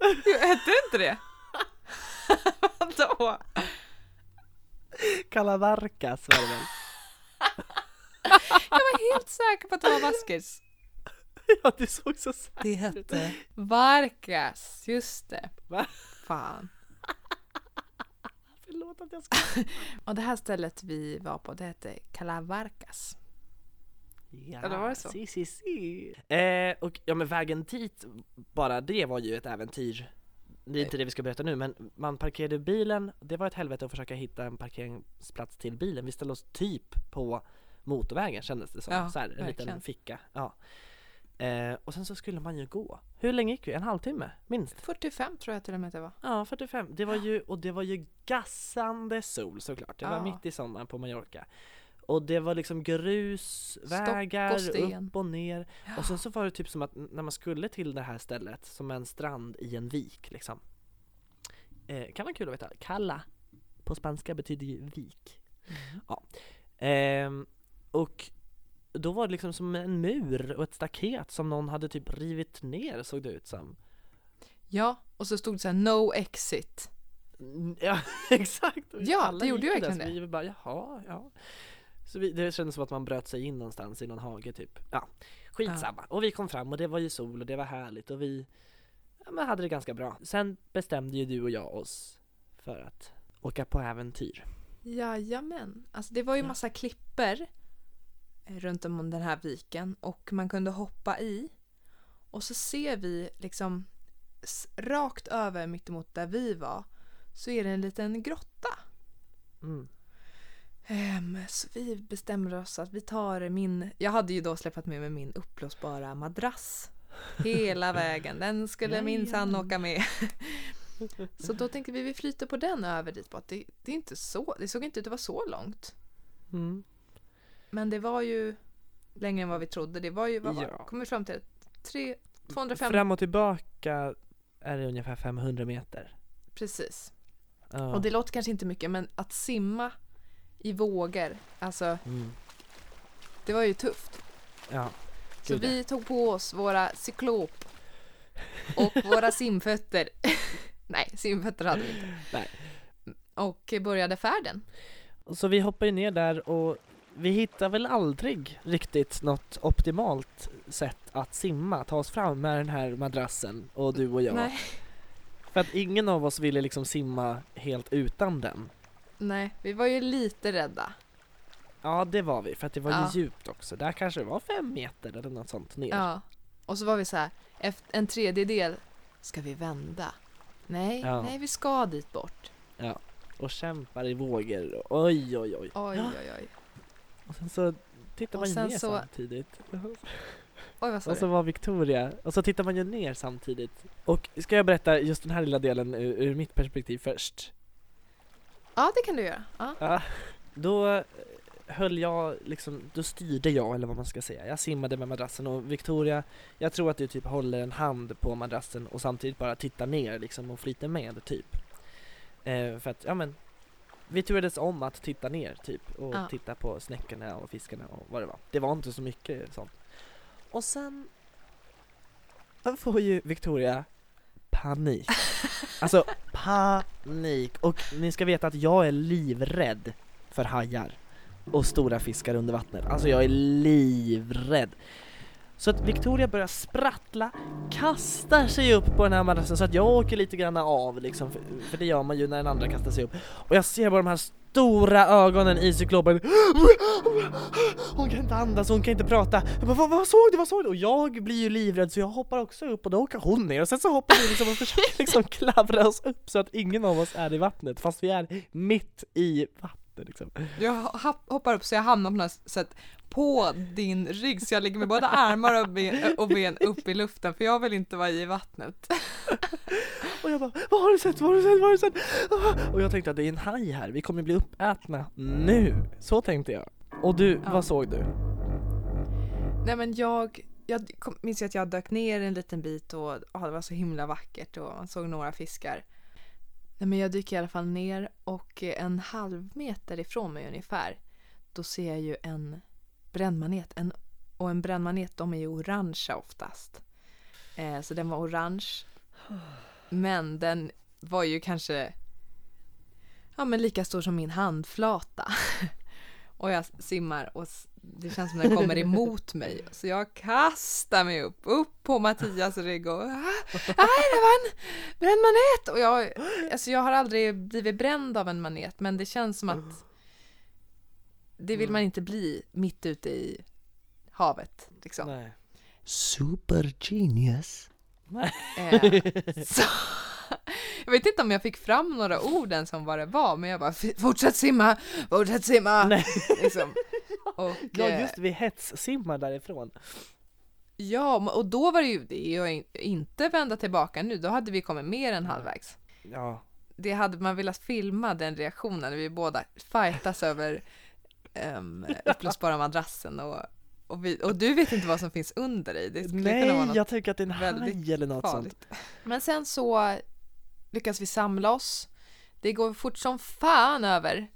Jo, hette det inte det? Vadå? Calavarcas var det väl? Jag var helt säker på att det var Vasquez. ja, du såg så säker Det hette Varkas, just det. Va? Fan. Förlåt att jag ska... *laughs* Och det här stället vi var på, det hette Calavarcas. Ja, Eller var det så? Si, si, si. Eh, och ja men vägen dit, bara det var ju ett äventyr. Det är inte det vi ska berätta nu men man parkerade bilen, det var ett helvete att försöka hitta en parkeringsplats till bilen. Vi ställde oss typ på motorvägen kändes det som, Ja, så här, en verkligen. liten ficka. Ja. Eh, och sen så skulle man ju gå. Hur länge gick vi? En halvtimme? Minst? 45 tror jag till och med det var. Ja, 45. Det var ju, och det var ju gassande sol såklart. Det var Ja. mitt i sommaren på Mallorca. Och det var liksom grusvägar sten. upp och ner. Och sen så var det typ som att när man skulle till det här stället, som en strand i en vik liksom. Eh, kan vara kul att veta. Kalla på spanska betyder ju vik. Ja. Ehm, och då var det liksom som en mur och ett staket som någon hade typ rivit ner såg det ut som. Ja, och så stod det så här no exit. Mm, Ja, *laughs* exakt! Ja, alla det gjorde ju verkligen så Vi bara, jaha, ja. Så vi, det kändes som att man bröt sig in någonstans i någon hage typ. Ja, skitsamma. Och vi kom fram och det var ju sol och det var härligt och vi ja, men hade det ganska bra. Sen bestämde ju du och jag oss för att åka på äventyr. Jajamän. Alltså det var ju Ja. massa klipper eh, runt om den här viken och man kunde hoppa i. Och så ser vi liksom rakt över mittemot där vi var så är det en liten grotta. Mm. Ehm, så vi bestämmer oss att vi tar min, jag hade ju då släpat med mig min uppblåsbara madrass *laughs* hela vägen. Den skulle minsann åka med. *laughs* Så då tänkte vi vi flyter på den över dit bort. Det, det är inte så, det såg inte ut att vara så långt. Mm. Men det var ju längre än vad vi trodde. Det var ju, vad var, Ja. kom vi fram till? Tre, 250, Fram och tillbaka är det ungefär 500 meter. precis. Ja. Och det låter kanske inte mycket men att simma i vågor, alltså Mm. det var ju tufft. Ja. Så Gud, vi tog på oss våra cyklop och våra *laughs* simfötter. *laughs* Nej, simfötter hade vi inte. Nej. Och började färden. Så vi hoppar ju ner där och vi hittar väl aldrig riktigt något optimalt sätt att simma, ta oss fram med den här madrassen och du och jag. Nej, För att ingen av oss ville liksom simma helt utan den. nej, vi var ju lite rädda. Ja det var vi, för att det var Ja. ju djupt också. Där kanske det var fem meter eller något sånt ner. Ja. Och så var vi så här, en tredjedel, ska vi vända? Nej, Ja. nej vi ska dit bort. Och kämpar i vågor. Oj oj oj. Oj, Ja. oj, oj. Och sen så tittar man ju ner så- samtidigt. Oj, vad Och så var Victoria, och så tittar man ju ner samtidigt. Och ska jag berätta just den här lilla delen ur, ur mitt perspektiv först? Ja, det kan du göra. Ja. Ja, då eh, höll jag liksom, då styrde jag eller vad man ska säga. Jag simmade med madrassen och Victoria, jag tror att du typ håller en hand på madrassen och samtidigt bara tittar ner liksom och flyter med typ. Eh, för att, ja men, vi turades om att titta ner typ och Ja. titta på snäckorna och fiskarna och vad det var. Det var inte så mycket sånt. Och sen *laughs* får ju Victoria panik. *laughs* Alltså panik. Och ni ska veta att jag är livrädd för hajar. och stora fiskar under vattnet. Alltså jag är livrädd. Så att Victoria börjar sprattla, kastar sig upp på den här madrassen så att jag åker lite grann av liksom, för, för det gör man ju när den andra kastar sig upp. Och jag ser bara de här stora ögonen i cyklopen. Hon kan inte andas, hon kan inte prata. Jag bara, vad, vad såg du, vad såg du? Och jag blir ju livrädd så jag hoppar också upp och då åker hon ner och sen så hoppar vi liksom och försöker liksom klavra oss upp så att ingen av oss är i vattnet fast vi är mitt i vattnet liksom. Jag hoppar upp så jag hamnar på något sätt på din rygg så jag ligger med båda armar och ben, och ben upp i luften för jag vill inte vara i vattnet. *laughs* Och jag bara, vad har du sett, vad har du sett, vad har du sett? Ah! Och jag tänkte att det är en haj här, vi kommer bli uppätna nu. Så tänkte jag. Och du, Ja. vad såg du? Nej men jag, jag minns att jag dök ner en liten bit och ah, det var så himla vackert och man såg några fiskar. Nej men jag dyker i alla fall ner och en halv meter ifrån mig ungefär då ser jag ju en brännmanet. En, och en brännmanet de är ju orangea oftast. Eh, så den var orange. Men den var ju kanske ja, men lika stor som min handflata. *laughs* och jag simmar och det känns som den kommer emot mig. Så jag kastar mig upp, upp på Mattias rygg och "Ah, nej det var en bränd manet! Och jag, alltså jag har aldrig blivit bränd av en manet men det känns som att det vill man inte bli mitt ute i havet. Liksom. Nej. Super genius. Eh, så, jag vet inte om jag fick fram några ord ens om vad det var, men jag bara "F- fortsätt simma, fortsätt simma. Nej. Liksom. Och, Ja eh, just vi hetssimmar därifrån. ja, och då var det ju det in- inte vända tillbaka nu, då hade vi kommit mer än halvvägs. Ja. Det hade man velat filma den reaktionen när vi båda fightas över um, uppblåsbara madrassen och, och, vi, och du vet inte vad som finns under dig. Det skulle kunna vara Nej, något jag tänker att det är en haj eller något sånt. farligt. Men sen så lyckas vi samla oss. Det går fort som fan över.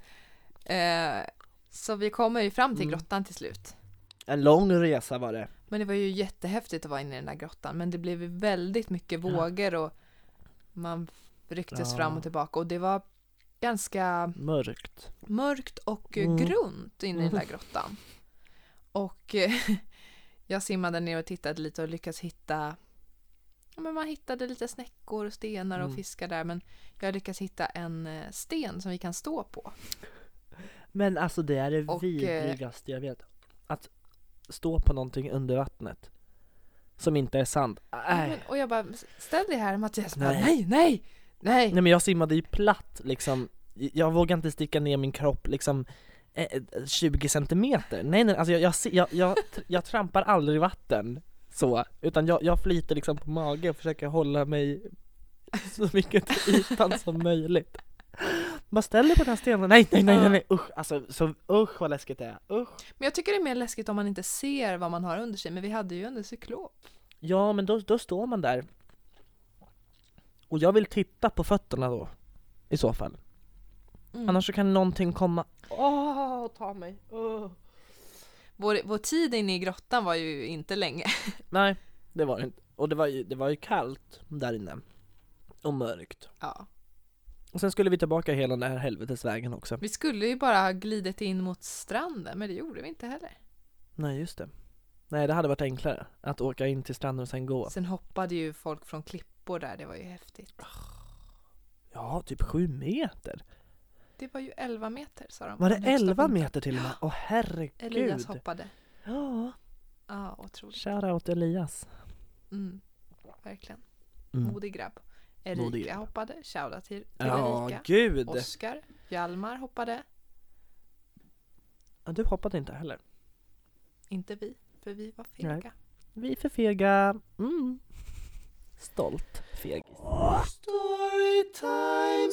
Eh, så vi kommer ju fram till Mm. grottan till slut. En lång resa var det. Men det var ju jättehäftigt att vara inne i den där grottan. Men det blev ju väldigt mycket vågor och man rycktes Ja. fram och tillbaka. Och det var ganska Mörkt. mörkt och eh, Mm. grunt inne i den där grottan. Och eh, *laughs* jag simmade ner och tittade lite och lyckades hitta ja, men man hittade lite snäckor och stenar och Mm. fiskar där men jag lyckades hitta en eh, sten som vi kan stå på. Men alltså det är det Och, eh, vidrigaste jag vet. Att stå på någonting under vattnet. Som inte är sand. Nej. men, och jag bara, ställ dig här Mattias. Bara, Nej. nej, nej, nej. Nej men jag simmade ju platt liksom. Jag vågar inte sticka ner min kropp liksom eh, eh, 20 centimeter. Nej nej, alltså jag, jag, jag, jag, jag trampar aldrig vatten så, utan jag, jag flyter liksom på mage och försöker hålla mig så mycket till ytan som möjligt. *laughs* Bara ställ dig på den här stenen, nej nej nej nej, nej. usch alltså så usch vad läskigt det är, usch. Men jag tycker det är mer läskigt om man inte ser vad man har under sig. Men vi hade ju under cyklop. Ja men då, då står man där och jag vill titta på fötterna då i så fall. Mm. Annars så kan någonting komma, åh ta mig, åh. Vår, vår tid inne i grottan var ju inte länge. *laughs* Nej, det var det inte. Och det var ju, det var ju kallt där inne. Och mörkt. Ja. Och sen skulle vi tillbaka hela den här helvetesvägen också. Vi skulle ju bara ha glidit in mot stranden, men det gjorde vi inte heller. Nej, just det. Nej, det hade varit enklare att åka in till stranden och sen gå. Sen hoppade ju folk från klippor där, det var ju häftigt. Ja, typ sju meter. Det var ju 11 meter sa de. Var det från högsta 11 punkten. meter till och med? Åh Elias herregud. hoppade. Ja, Ja, otroligt. shoutout Elias. Mm, verkligen. Mm. Modig grabb. Erika hoppade. Shoutout till, till Ja, Erika. gud. Oskar. Hjalmar hoppade. Ja, du hoppade inte heller. Inte vi, för vi var fega. Nej. Vi är för fega. Mm. Stolt fegis. Storytime.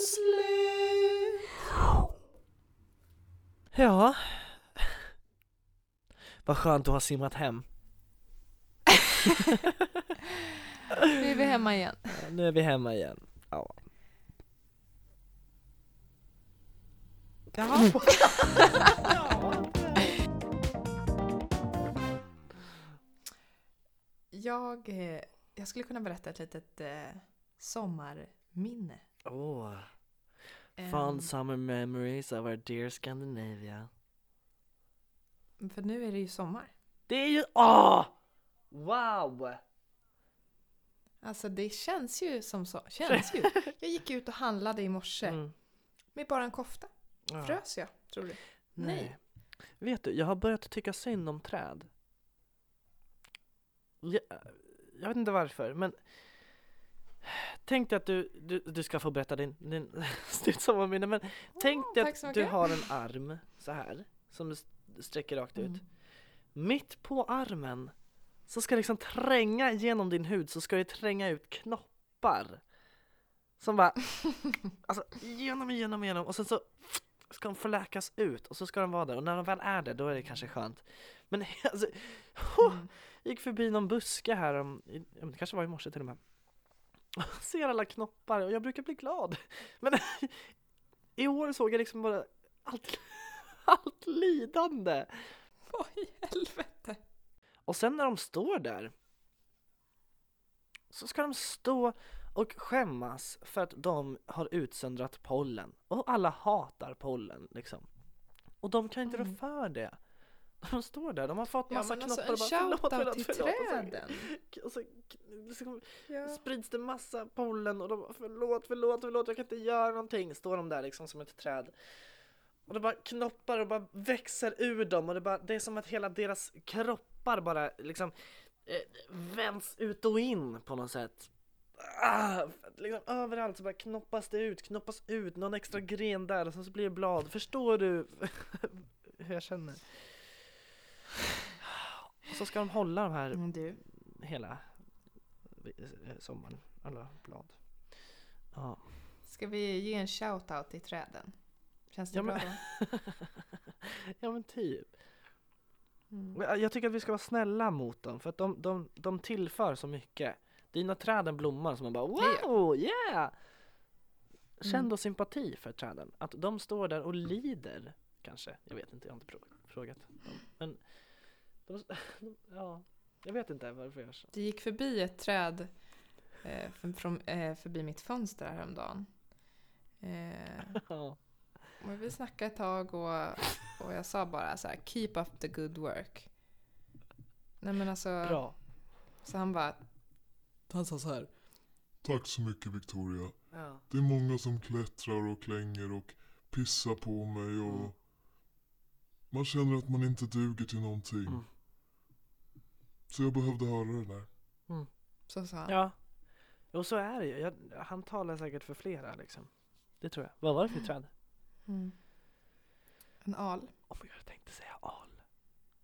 Ja. Vad skönt att ha simmat hem. *laughs* Nu är vi hemma igen. Nu är vi hemma igen. Ja. Jaha. *laughs* Jag, eh, jag skulle kunna berätta ett litet eh, sommarminne. Oh. Fond summer memories of our dear Scandinavia. För nu är det ju sommar. Det är ju... Åh! Wow! Alltså det känns ju som så. Känns ju. *laughs* Jag gick ut och handlade i morse Mm. med bara en kofta. Ja. Frös jag, tror du? Nej. Vet du, jag har börjat tycka synd om träd. Jag, jag vet inte varför, men Tänk dig att du, du, du ska få berätta din, din *laughs* studsommarminne, men tänk dig att du har en arm så här som du st- sträcker rakt ut. Mm. Mitt på armen så ska liksom tränga igenom din hud så ska det tränga ut knoppar. Som bara, *laughs* alltså genom, genom, genom och sen så ska de förläkas ut och så ska de vara där och när de väl är där då är det kanske skönt. Men *laughs* alltså, jag gick förbi någon buske här, om, det kanske var i morse till och med. Och *laughs* ser alla knoppar och jag brukar bli glad. Men i år såg jag liksom bara allt, allt lidande. Vad i helvete? Och sen när de står där så ska de stå och skämmas för att de har utsöndrat pollen. Och alla hatar pollen liksom. Och de kan inte rå Mm. för det. De står där, de har fått Ja massa alltså knoppar en och bara shoutout till Och så, träden. *laughs* och så liksom, Ja. sprids det massa pollen och de bara förlåt, förlåt, förlåt, jag kan inte göra någonting. Står de där liksom som ett träd. Och det bara knoppar och bara växer ur dem och det, bara, det är som att hela deras kroppar bara liksom eh, vänds ut och in på något sätt. Ah, liksom överallt så bara knoppas det ut, knoppas ut, någon extra gren där och så blir det blad. Förstår du *laughs* hur jag känner? Och så ska de hålla de här Mm, hela eh, sommaren, alla blad. Ja. Ska vi ge en shoutout till träden? Känns det Ja, bra men- då? *laughs* ja men typ. Mm. Jag tycker att vi ska vara snälla mot dem för att de, de, de tillför så mycket. Dina träden blommar som man bara wow, yeah! Känn Mm. då sympati för träden. Att de står där och lider kanske. Jag vet inte, jag har inte frå- frågat dem. Men *laughs* de, ja, jag vet inte varför jag gör så. Det gick förbi ett träd eh, från, från, eh, förbi mitt fönster häromdagen. Eh, *laughs* Ja. Och vi snackade ett tag och, och jag sa bara så här, keep up the good work. Nej men alltså, Bra. så han bara, Han sa så här. Tack så mycket Victoria. Ja. Det är många som klättrar och klänger och pissar på mig och Mm. man känner att man inte duger till någonting. Mm. Så jag behövde höra det där. så sa han. Ja, och så är det ju. Jag, han talar säkert för flera liksom. Det tror jag. Vad var det för träd? Mm. En al. Oh my God, jag tänkte säga al.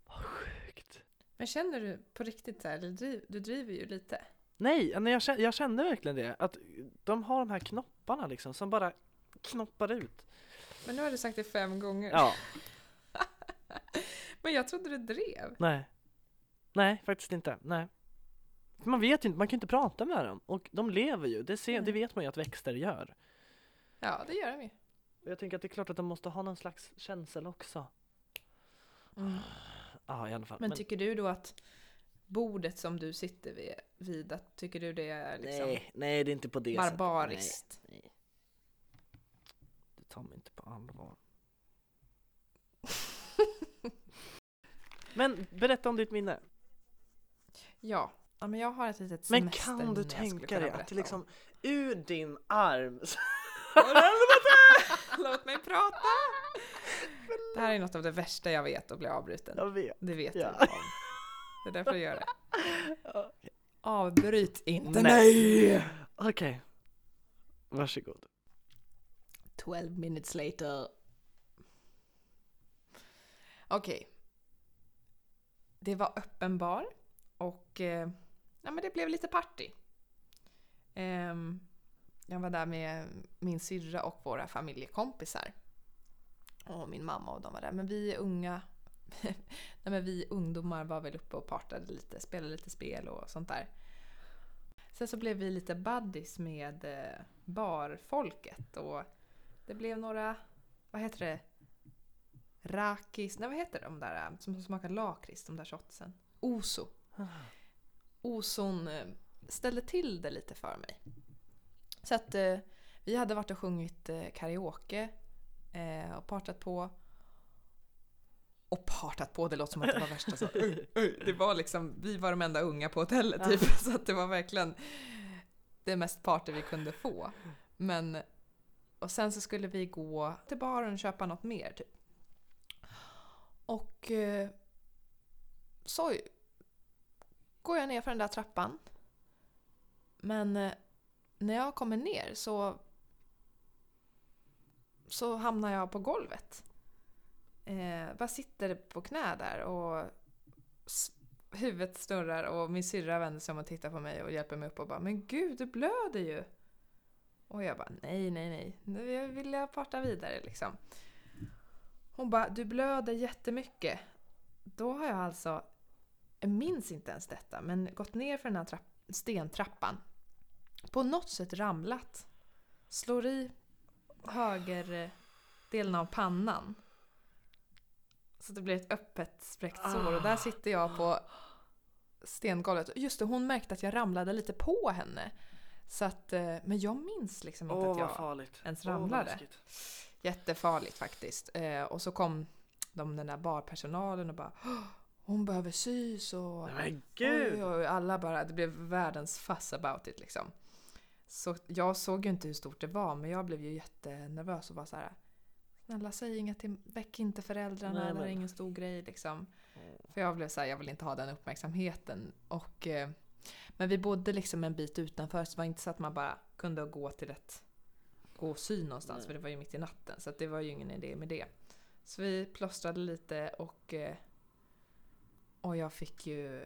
Vad sjukt. Men känner du på riktigt så här, eller driv, du driver ju lite. Nej, jag kände, jag kände verkligen det. Att de har de här knopparna liksom som bara knoppar ut. Men nu har du sagt det fem gånger. Ja, *laughs* Men jag trodde du drev. nej. Nej, faktiskt inte. Nej. Man vet ju inte, man kan ju inte prata med dem. Och de lever ju. Det, ser, det vet man ju att växter gör. Ja, det gör de ju. Jag tänker att det är klart att de måste ha någon slags känsel också. Mm. Ja, i alla fall. Men tycker du då att bordet som du sitter vid, vid att, tycker du det är liksom nej, nej, det är inte på det sättet. barbariskt? Nej, nej. Du tar mig inte på allvar. *laughs* Men berätta om ditt minne. Ja. ja, men jag har ett litet Men semesterminne kan du tänka dig att det liksom om. ur din arm *laughs* *laughs* Låt mig prata! Det här är något av det värsta jag vet att bli avbruten. Jag vet. Det vet Ja. du om. Det är därför jag gör det. *laughs* Avbryt inte Nej! Okej. Varsågod. 12 minutes later. Okej. Det var öppen bar och eh, ja, men det blev lite party. Ehm, jag var där med min syrra och våra familjekompisar. Och min mamma och de var där. Men vi unga, *laughs* nej men vi ungdomar var väl uppe och partade lite, spelade lite spel och sånt där. Sen så blev vi lite buddies med eh, barfolket och det blev några, vad heter det? Rakis, nej vad heter de där eh, som smakar lakrits, de där shotsen? Oso. Oson eh, ställde till det lite för mig. Så att eh, vi hade varit och sjungit eh, karaoke eh, och partat på. Och partat på, det låter som att det var värsta så. *laughs* Det var liksom, vi var de enda unga på hotellet typ, *laughs* så att det var verkligen det mest party vi kunde få. Men, och sen så skulle vi gå till baren och köpa något mer typ. Och eh, så går jag ner för den där trappan. Men eh, när jag kommer ner så så hamnar jag på golvet. Eh, bara sitter på knä där och huvudet snurrar och min syrra vänder sig om och tittar på mig och hjälper mig upp och bara Men gud, du blöder ju! Och jag bara nej, nej, nej. Nu vill jag parta vidare liksom. Hon bara du blöder jättemycket. Då har jag alltså, jag minns inte ens detta, men gått ner för den här trapp, stentrappan. På något sätt ramlat. Slår i höger delen av pannan. Så det blir ett öppet spräckt sår och där sitter jag på stengolvet. Just det, hon märkte att jag ramlade lite på henne. Så att, eh, men jag minns liksom inte Åh att jag farligt. ens ramlade. läskigt. Jättefarligt faktiskt. Eh, och så kom de, den där barpersonalen och bara "Åh, hon behöver sys och Men gud! oj, alla bara, det blev världens fuss about it liksom. Så jag såg ju inte hur stort det var men jag blev ju jättenervös och var så här. Snälla säg inget till, väck inte föräldrarna, Nej, det här men- är ingen stor grej liksom. För jag blev så här, jag vill inte ha den uppmärksamheten. Och, eh, men vi bodde liksom en bit utanför så det var inte så att man bara kunde gå till ett gå och sy någonstans Nej. för det var ju mitt i natten så det var ju ingen idé med det. Så vi plåstrade lite och, eh, och jag fick ju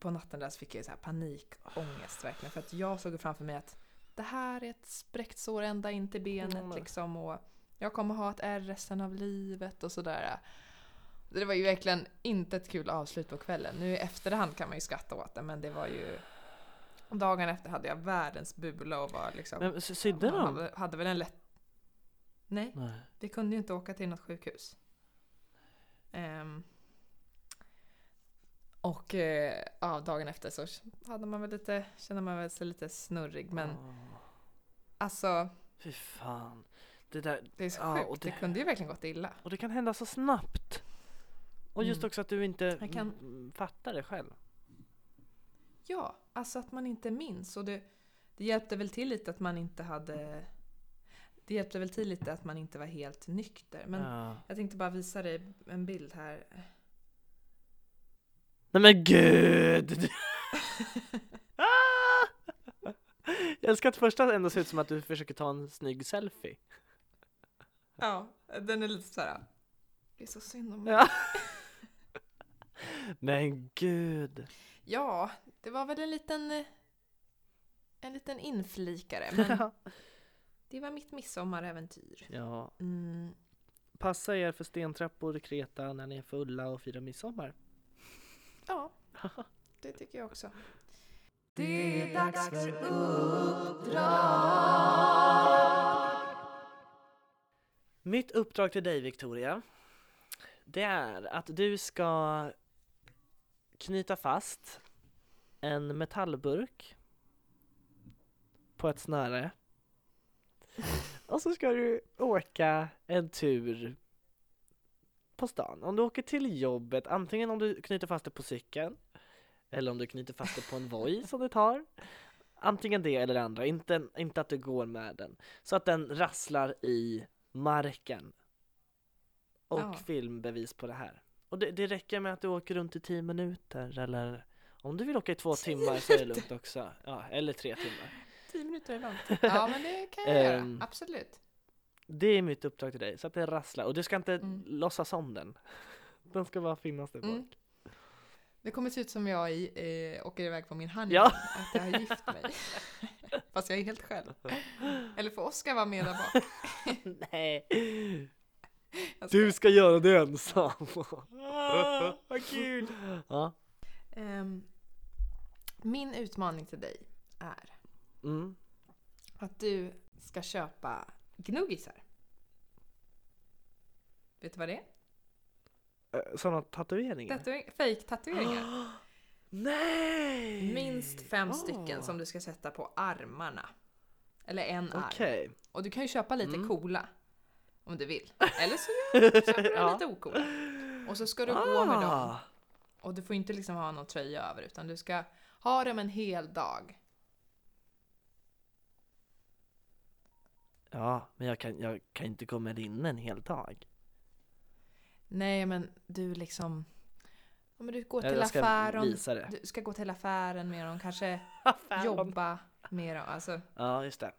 på natten där så fick jag så här panikångest verkligen för att jag såg framför mig att det här är ett spräckt sår ända in till benet Mm. liksom och jag kommer ha ett ärr resten av livet och sådär. Det var ju verkligen inte ett kul avslut på kvällen. Nu i efterhand kan man ju skratta åt det men det var ju Dagen efter hade jag världens bula och var liksom Men sy- sydde de? hade, hade väl en lätt... Nej, Nej. vi kunde ju inte åka till något sjukhus. Ehm, och eh, ja, dagen efter så hade man väl lite, kände man väl sig lite snurrig. Men Åh, alltså, fy fan. Det där, det är så Ja, sjukt. Det... det- kunde ju verkligen gått illa. och det kan hända så snabbt. Och just Mm. också att du inte kan- fattar det själv. Ja, alltså att man inte minns. Och det, det hjälpte väl till lite att man inte hade... Det hjälpte väl till lite att man inte var helt nykter. Men Ja. jag tänkte bara visa dig en bild här. Nej men gud! Ah! Jag älskar att första ändå ser ut som att du försöker ta en snygg selfie. Ja, den är lite såhär... Det är så synd om mig. Ja. Men gud. Ja, det var väl en liten... eh, En liten inflikare, *laughs* men det var mitt midsommaräventyr. Ja, Mm, passa er för stentrappor i Kreta när ni är fulla och firar midsommar. Ja, *laughs* det tycker jag också. Det är dags för uppdrag. Mitt uppdrag till dig Victoria, det är att du ska knyta fast en metallburk på ett snöre. *laughs* Och så ska du åka en tur på stan. Om du åker till jobbet, antingen om du knyter fast det på cykeln eller om du knyter fast det på en Voi *laughs* som du tar. Antingen det eller det andra, inte, inte att du går med den. Så att den rasslar i marken. Och Ja. filmbevis på det här. Och det, det räcker med att du åker runt i 10 minuter eller om du vill åka i två timmar så är det lugnt också. Ja, eller tre timmar. Tio minuter är långt. Ja, men det kan jag göra. Ehm, Absolut. Det är mitt uppdrag till dig, så att det rasslar. Och du ska inte Mm. låtsas om den. *laughs* Den ska bara finnas där bak. Mm. Det kommer se ut som jag i, eh, åker iväg på min honeymoon. Ja. Att jag har gift mig. *laughs* Fast jag är helt själv. Eller får Oskar vara med där bak? *laughs* Nej, Jag du ska göra det ensam. ah, vad kul! Ja. Ehm, min utmaning till dig är Mm. att du ska köpa gnuggisar. Vet du vad det är? Eh, Sådana tatueringar? Tatuering, fake-tatueringar. *gasps* Nej! Minst fem Ah. stycken som du ska sätta på armarna. Eller en arm. Okej. Och du kan ju köpa lite Mm. coola. Om du vill. *laughs* Eller så köper du Ja. lite ocoola. Och så ska du gå med dem. Ah, Och du får inte liksom ha någon tröja över utan du ska ha dem en hel dag. ja, men jag kan, jag kan inte gå med linne en hel dag. Nej men du liksom... Ja, men du går till affären. visa det. Du ska gå till affären med dem, kanske *laughs* Affären. jobba med dem. Alltså Ja, just det.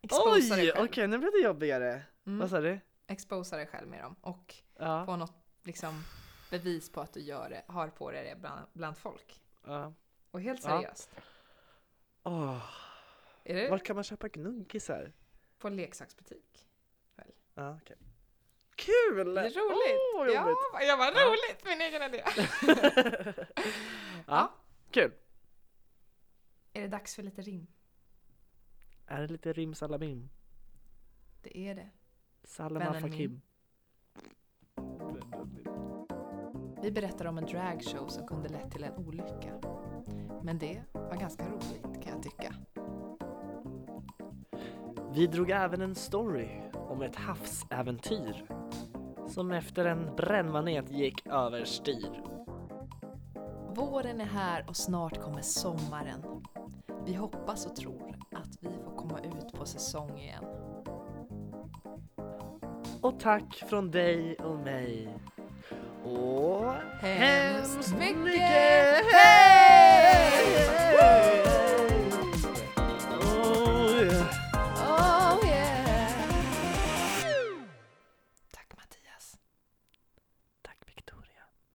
exposa Oj, okej nu blev det jobbigare. Mm. Vad sa du? Exposa dig själv med dem och Ja. få något liksom bevis på att du gör det, har på dig det bland, bland folk. ja. Och helt Ja. seriöst. Åh, Är det var kan man köpa gnuggisar? på en leksaksbutik? Ja, okej. Kul! Det är roligt! Åh, vad ja, roligt. jag var Ja. roligt! Min egen idé. *laughs* *laughs* ja, kul. Är det dags för lite rim? Är det lite rimsalabim? Det är det. Salam Vännen Afakim. Vi berättar om en dragshow som kunde lett till en olycka. Men det var ganska roligt kan jag tycka. Vi drog även en story om ett havsäventyr som efter en brännmanet gick överstyr. Våren är här och snart kommer sommaren. Vi hoppas och tror att vi får komma ut på säsong igen. Och tack från dig och mig. Och hemskt mycket hej!